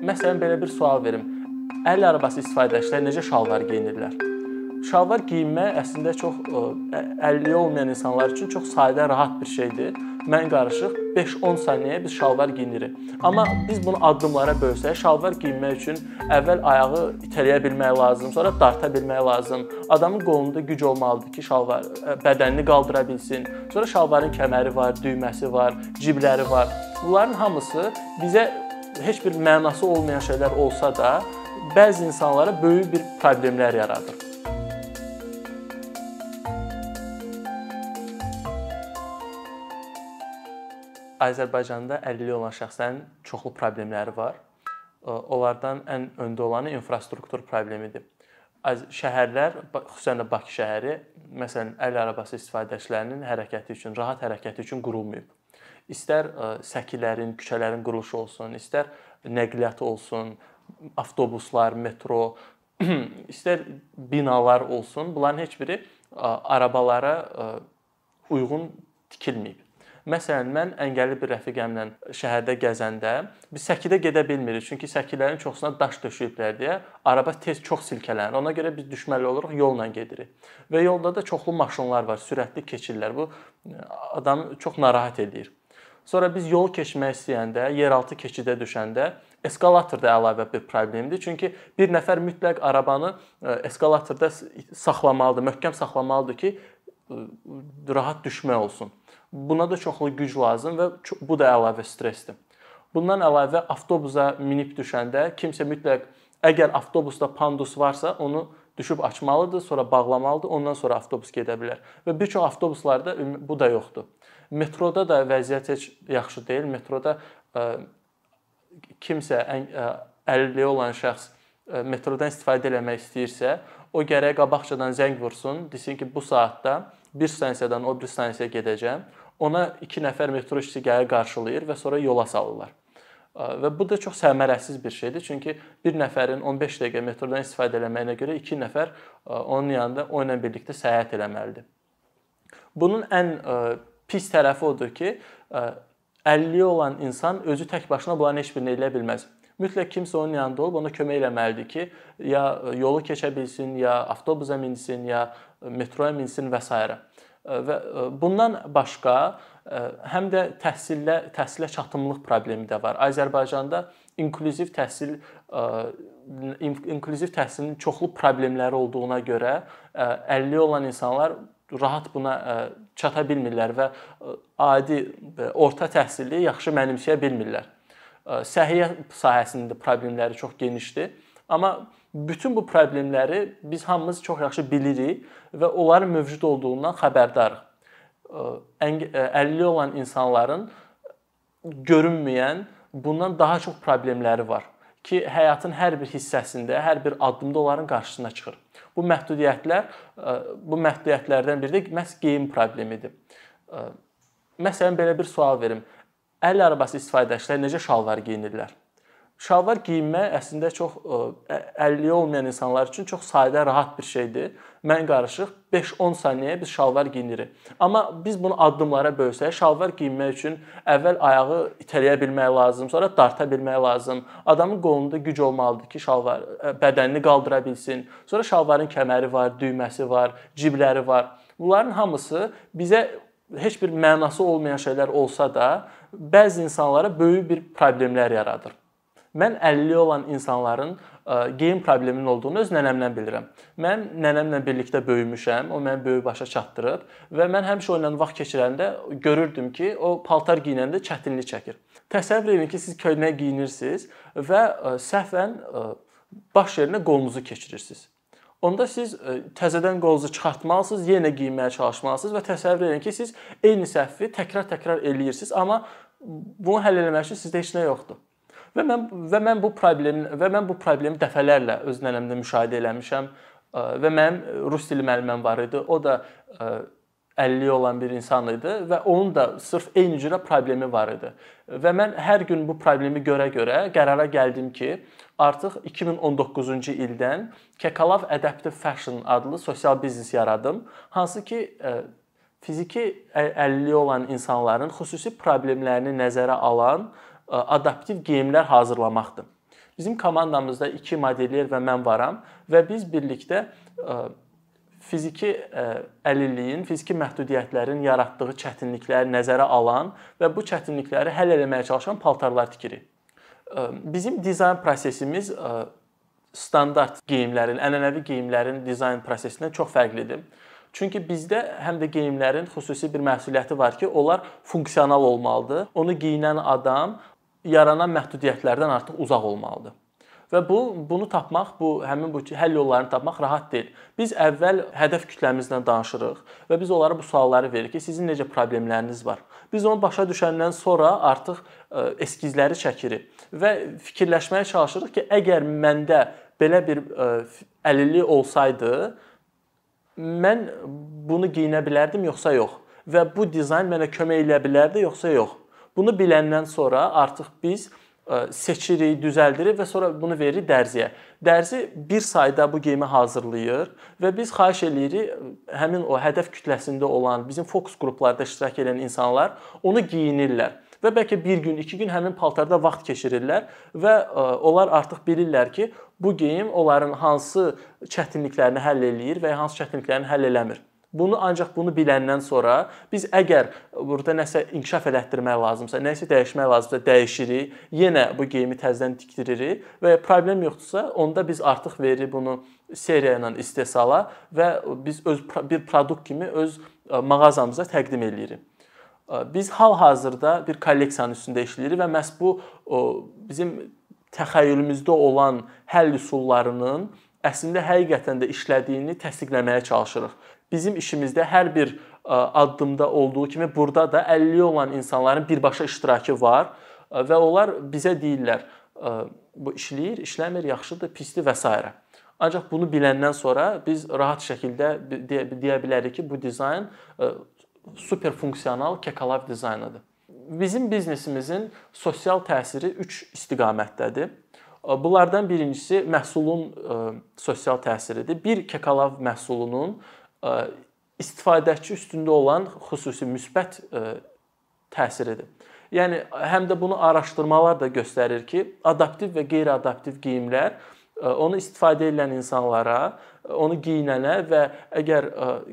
Məsələn belə bir sual verim. Əl arabası istifadəçilər necə şalvar geyinirlər? Şalvar geyinmək əslində çox əlilliyi olmayan insanlar üçün çox sadə, rahat bir şeydir. Mən qarışıq 5-10 saniyəyə biz şalvar geyinirik. Amma biz bunu addımlara bölsək, şalvar geyinmək üçün əvvəl ayağı itələyə bilmək lazım, sonra darta bilmək lazım. Adamın qolunda güc olmalıdır ki, şalvar bədənini qaldıra bilsin. Sonra şalvarın kəməri var, düyməsi var, cibləri var. Bunların hamısı bizə heç bir mənası olmayan şeylər olsa da, bəzi insanlara böyük bir problemlər yaradır. Azərbaycanda əlilliyi olan şəxslərin çoxlu problemləri var. Onlardan ən öndə olanı infrastruktur problemidir. Şəhərlər, xüsusən də Bakı şəhəri, məsələn, əl arabası istifadəçilərinin hərəkəti üçün, rahat hərəkəti üçün qurulmayıb. İstər səkilərin, küçələrin quruluşu olsun, istər nəqliyyat olsun, avtobuslar, metro, istər binalar olsun, bunların heç biri arabalara uyğun tikilməyib. Məsələn, mən əngəlli bir rəfiqəmlə şəhərdə gəzəndə biz səkidə gedə bilmirik, çünki səkilərin çoxusuna daş döşəyiblər deyə araba tez çox silkələnir. Ona görə biz düşməli oluruq, yolla gedirik. Və yolda da çoxlu maşınlar var, sürətli keçirlər. Bu adamı çox narahat edir. Sonra biz yol keçmək istəyəndə, yeraltı keçidə düşəndə eskalator da əlavə bir problemdir. Çünki bir nəfər mütləq arabanı eskalatorda saxlamalıdır, möhkəm saxlamalıdır ki, rahat düşmək olsun. Buna da çoxlu güc lazım və bu da əlavə stressdir. Bundan əlavə avtobusa minib düşəndə kimsə mütləq əgər avtobusda pandus varsa, onu düşüb açmalıdır, sonra bağlamalıdır, ondan sonra avtobus gedə bilər. Və bir çox avtobuslarda bu da yoxdur. Metroda da vəziyyət heç yaxşı deyil. Metroda ə, kimsə əlilliyi olan şəxs metrodan istifadə etmək istəyirsə, o gərək qabaqcadan zəng vursun, desin ki, bu saatda bir stansiyadan o bir stansiyaya gedəcəm. Ona 2 nəfər metro işçisi gəlir qarşılayır və sonra yola salırlar. Və bu da çox səmərəsiz bir şeydir. Çünki bir nəfərin 15 dəqiqə metrodan istifadə etməyinə görə 2 nəfər onun yanında o ilə birlikdə səyahət etməlidir. Bunun ən pis tərəfi odur ki, əlilliyi olan insan özü tək başına bunların heç birini eləyə bilməz. Mütləq kimsə onun yanında olub ona kömək eləməlidir ki, ya yolu keçə bilsin, ya avtobusa minsin, ya metroya minsin və s. Və bundan başqa həm də təhsillə təhsilə çatımlıq problemi də var. Azərbaycanda inklüziv təhsil inklüziv təhsilin çoxlu problemləri olduğuna görə əlilliyi olan insanlar rahat buna çata bilmirlər və adi orta təhsili yaxşı mənimsəyə bilmirlər səhiyyə sahəsində problemləri çox genişdir. Amma bütün bu problemləri biz hamımız çox yaxşı bilirik və onların mövcud olduğundan xəbərdarıq. Əlilliyi olan insanların görünməyən bundan daha çox problemləri var ki, həyatın hər bir hissəsində, hər bir addımda onların qarşısına çıxır. Bu məhdudiyyətlər bu məhdudiyyətlərdən biri də məhz geyim problemidir. Məsələn belə bir sual verim əl arabası istifadəçilər necə şalvar geyinirlər? Şalvar geyinmək əslində çox əlilliyi olmayan insanlar üçün çox sadə, rahat bir şeydir. Mən qarışıq 5-10 saniyəyə biz şalvar geyinirik. Amma biz bunu addımlara bölsək, şalvar geyinmək üçün əvvəl ayağı itələyə bilmək lazım, sonra darta bilmək lazım. Adamın qolunda güc olmalıdır ki, şalvar bədənini qaldıra bilsin. Sonra şalvarın kəməri var, düyməsi var, cibləri var. Bunların hamısı bizə heç bir mənası olmayan şeylər olsa da, bəzi insanlara böyük bir problemlər yaradır. Mən 50 olan insanların geyim probleminin olduğunu öz nənəmdən bilirəm. Mən nənəmlə birlikdə böyümüşəm. O məni böyük başa çatdırıb və mən həmişə onunla vaxt keçirəndə görürdüm ki, o paltar geyinəndə çətinlik çəkir. Təsəvvür edin ki, siz köynək geyinirsiniz və səhvən baş yerinə qolunuzu keçirirsiniz. Onda siz təzədən qolunuzu çıxartmalısınız, yenə geyinməyə çalışmalısınız və təsəvvür edin ki, siz eyni səhvi təkrar-təkrar eləyirsiniz, amma bunu həll etmək üçün sizdə heç nə yoxdur. Və mən və mən bu problemi və mən bu problemi dəfələrlə öz nənəmdə müşahidə eləmişəm və mənim rus dili müəlliməm var idi. O da 50 olan bir insan idi və onun da sırf eyni cürə problemi var idi. Və mən hər gün bu problemi görə-görə qərara gəldim ki, artıq 2019-cu ildən Kekalav Adaptive Fashion adlı sosial biznes yaradım, hansı ki fiziki əlilliyi olan insanların xüsusi problemlərini nəzərə alan adaptiv geyimlər hazırlamaqdır. Bizim komandamızda 2 modelyer və mən varam və biz birlikdə fiziki əlilliyin, fiziki məhdudiyyətlərin yaratdığı çətinlikləri nəzərə alan və bu çətinlikləri həll etməyə çalışan paltarlar tikirik. Bizim dizayn prosesimiz standart geyimlərin, ənənəvi geyimlərin dizayn prosesindən çox fərqlidir. Çünki bizdə həm də geyimlərin xüsusi bir məsuliyyəti var ki, onlar funksional olmalıdır. Onu geyinən adam yaranan məhdudiyyətlərdən artıq uzaq olmalıdır. Və bu bunu tapmaq, bu həmin bu həll yollarını tapmaq rahat deyil. Biz əvvəl hədəf kütləmizlə danışırıq və biz onlara bu sualları veririk ki, sizin necə problemləriniz var? Biz onu başa düşəndən sonra artıq e, eskizləri çəkirik və fikirləşməyə çalışırıq ki, əgər məndə belə bir e, əlillik olsaydı, mən bunu geyinə bilərdim yoxsa yox? Və bu dizayn mənə kömək edə bilərdi yoxsa yox? Bunu biləndən sonra artıq biz seçirik, düzəldirik və sonra bunu veririk dərziyə. Dərzi bir sayda bu geyimi hazırlayır və biz xahiş eləyirik həmin o hədəf kütləsində olan, bizim fokus qruplarda iştirak edən insanlar onu geyinirlər və bəlkə 1 gün, 2 gün həmin paltarda vaxt keçirirlər və onlar artıq bilirlər ki, bu geyim onların hansı çətinliklərini həll eləyir və ya hansı çətinliklərini həll eləmir. Bunu ancaq bunu biləndən sonra biz əgər burada nəsə inkişaf elətdirmək lazımsa, nəsə dəyişmək lazımsa dəyişirik, yenə bu geyimi təzədən tikdiririk və problem yoxdursa, onda biz artıq veririk bunu seriya ilə istehsala və biz öz bir produkt kimi öz mağazamıza təqdim eləyirik. Biz hal-hazırda bir kolleksiyanın üstündə işləyirik və məhz bu bizim təxəyyülümüzdə olan həll üsullarının əslində həqiqətən də işlədiyini təsdiqləməyə çalışırıq bizim işimizdə hər bir addımda olduğu kimi burada da əlilliyi olan insanların birbaşa iştirakı var və onlar bizə deyirlər bu işləyir, işləmir, yaxşıdır, pisdir və s. Ancaq bunu biləndən sonra biz rahat şəkildə deyə bilərik ki, bu dizayn super funksional kekalav dizaynıdır. Bizim biznesimizin sosial təsiri 3 istiqamətdədir. Bunlardan birincisi məhsulun sosial təsiridir. Bir kekalav məhsulunun istifadəçi üstündə olan xüsusi müsbət təsiridir. Yəni həm də bunu araşdırmalar da göstərir ki, adaptiv və qeyri-adaptiv geyimlər onu istifadə edən insanlara, onu geyinənə və əgər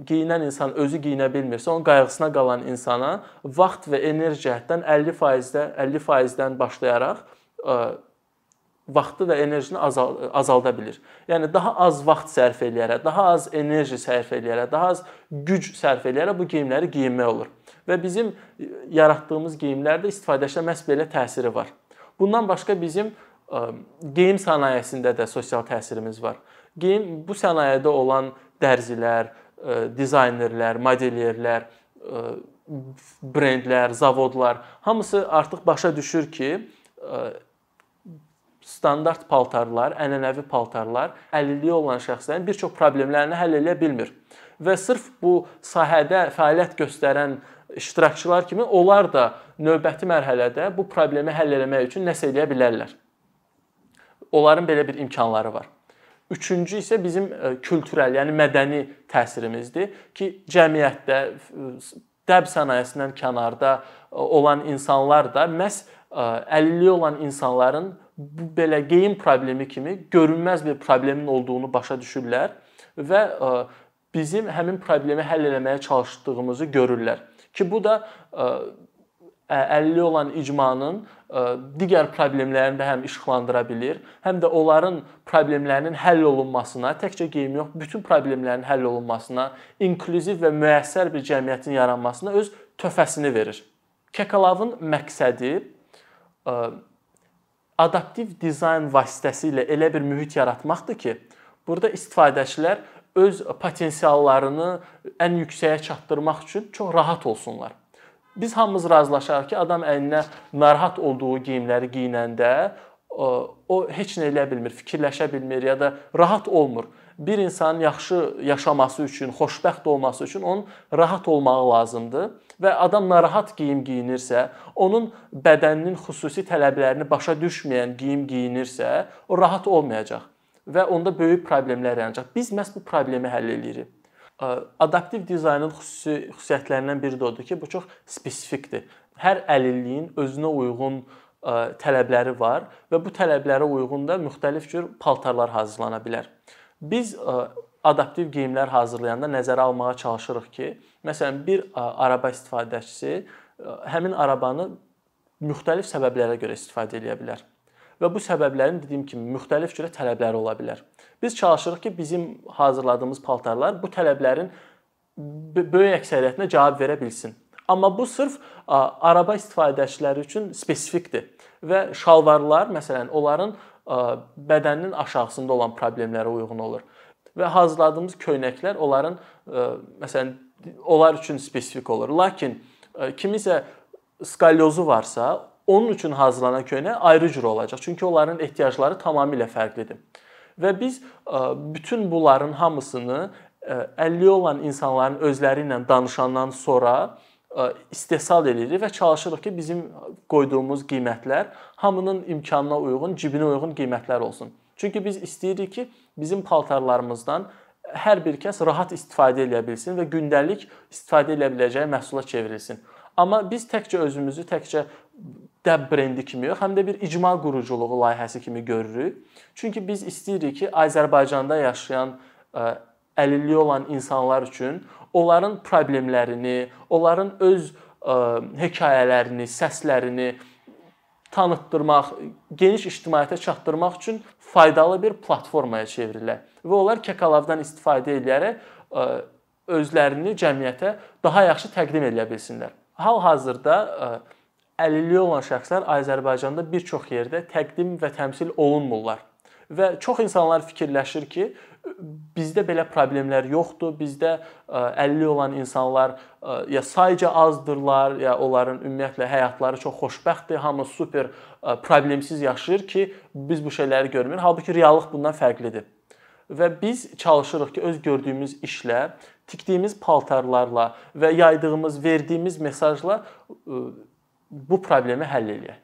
geyinən insan özü geyinə bilmirsə, onun qayğısına qalan insana vaxt və enerji cəhətdən 50%-də 50%-dən başlayaraq vaxtı və enerjini azal azalda bilir. Yəni daha az vaxt sərf eləyərək, daha az enerji sərf eləyərək, daha az güc sərf eləyərək bu geyimləri geyinmək olur. Və bizim yaratdığımız geyimlərdə istifadəçilərə məhz belə təsiri var. Bundan başqa bizim geyim sənayesində də sosial təsirimiz var. Geyim bu sənayedə olan dərzilər, dizaynerlər, modelyerlər, brendlər, zavodlar hamısı artıq başa düşür ki, standart paltarlar, ənənəvi paltarlar əlilliyi olan şəxslərin bir çox problemlərini həll edə bilmir. Və sırf bu sahədə fəaliyyət göstərən iştirakçılar kimi onlar da növbəti mərhələdə bu problemi həll etmək üçün nəsə edə bilərlər. Onların belə bir imkanları var. Üçüncü isə bizim e, kültürel, yəni mədəni təsirimizdir ki, cəmiyyətdə dəb sənayesindən kənarda e, olan insanlar da məhz e, əlilliyi olan insanların belə geyim problemi kimi görünməz bir problemin olduğunu başa düşürlər və e, bizim həmin problemi həll etməyə çalışdığımızı görürlər. Ki bu da e, əlilliyi olan icmanın e, digər problemlərini də həm işıqlandıra bilir, həm də onların problemlərinin həll olunmasına, təkcə geyim yox, bütün problemlərin həll olunmasına, inklüziv və müəssər bir cəmiyyətin yaranmasına öz töhfəsini verir. Kekalavın məqsədi adaptiv dizayn vasitəsilə elə bir mühit yaratmaqdır ki, burada istifadəçilər öz potensiallarını ən yüksəyə çatdırmaq üçün çox rahat olsunlar. Biz hamımız razılaşarıq ki, adam əyninə narahat olduğu geyimləri geyinəndə o heç nə eləyə bilmir, fikirləşə bilmir ya da rahat olmur bir insanın yaxşı yaşaması üçün, xoşbəxt olması üçün onun rahat olmağı lazımdır və adam narahat geyim geyinirsə, onun bədəninin xüsusi tələblərini başa düşməyən geyim geyinirsə, o rahat olmayacaq və onda böyük problemlər yaranacaq. Biz məhz bu problemi həll eləyirik. Adaptiv dizaynın xüsusi xüsusiyyətlərindən biri də odur ki, bu çox spesifikdir. Hər əlilliyin özünə uyğun tələbləri var və bu tələblərə uyğun da müxtəlif cür paltarlar hazırlana bilər. Biz adaptiv geyimlər hazırlayanda nəzərə almağa çalışırıq ki, məsələn, bir araba istifadəçisi həmin arabanı müxtəlif səbəblərə görə istifadə edə bilər. Və bu səbəblərin dediyim kimi müxtəlif cürə tələbləri ola bilər. Biz çalışırıq ki, bizim hazırladığımız paltarlar bu tələblərin böyük əksəriyyətinə cavab verə bilsin. Amma bu sırf araba istifadəçiləri üçün spesifikdir və şalvarlar məsələn onların bədəninin aşağısında olan problemlərə uyğun olur. Və hazırladığımız köynəklər onların məsələn onlar üçün spesifik olur. Lakin kimisə skalyozu varsa, onun üçün hazırlanan köynək ayrı cür olacaq. Çünki onların ehtiyacları tamamilə fərqlidir. Və biz bütün bunların hamısını 50 olan insanların özləri ilə danışandan sonra istehsal edirik və çalışırıq ki, bizim qoyduğumuz qiymətlər hamının imkanına uyğun, cibinə uyğun qiymətlər olsun. Çünki biz istəyirik ki, bizim paltarlarımızdan hər bir kəs rahat istifadə edə bilsin və gündəlik istifadə edə biləcəyi məhsula çevrilsin. Amma biz təkcə özümüzü təkcə dəb brendi kimi yox, həm də bir icma quruculuğu layihəsi kimi görürük. Çünki biz istəyirik ki, Azərbaycanda yaşayan əlilliyi olan insanlar üçün onların problemlərini, onların öz ə, hekayələrini, səslərini tanıtdırmaq, geniş ictimaiyyətə çatdırmaq üçün faydalı bir platformaya çevrilə və onlar Kekalavdan istifadə edərək ə, özlərini cəmiyyətə daha yaxşı təqdim edə bilsinlər. Hal-hazırda əlilliyi olan şəxslər Azərbaycanda bir çox yerdə təqdim və təmsil olunmurlar. Və çox insanlar fikirləşir ki, bizdə belə problemlər yoxdur. Bizdə 50 olan insanlar ya sayca azdırlar, ya onların ümumiyyətlə həyatları çox xoşbəxtdir, hamı super problemsiz yaşayır ki, biz bu şeyləri görmürük. Halbuki reallıq bundan fərqlidir. Və biz çalışırıq ki, öz gördüyümüz işlə, tikdiyimiz paltarlarla və yaydığımız, verdiyimiz mesajla bu problemi həll eləyək.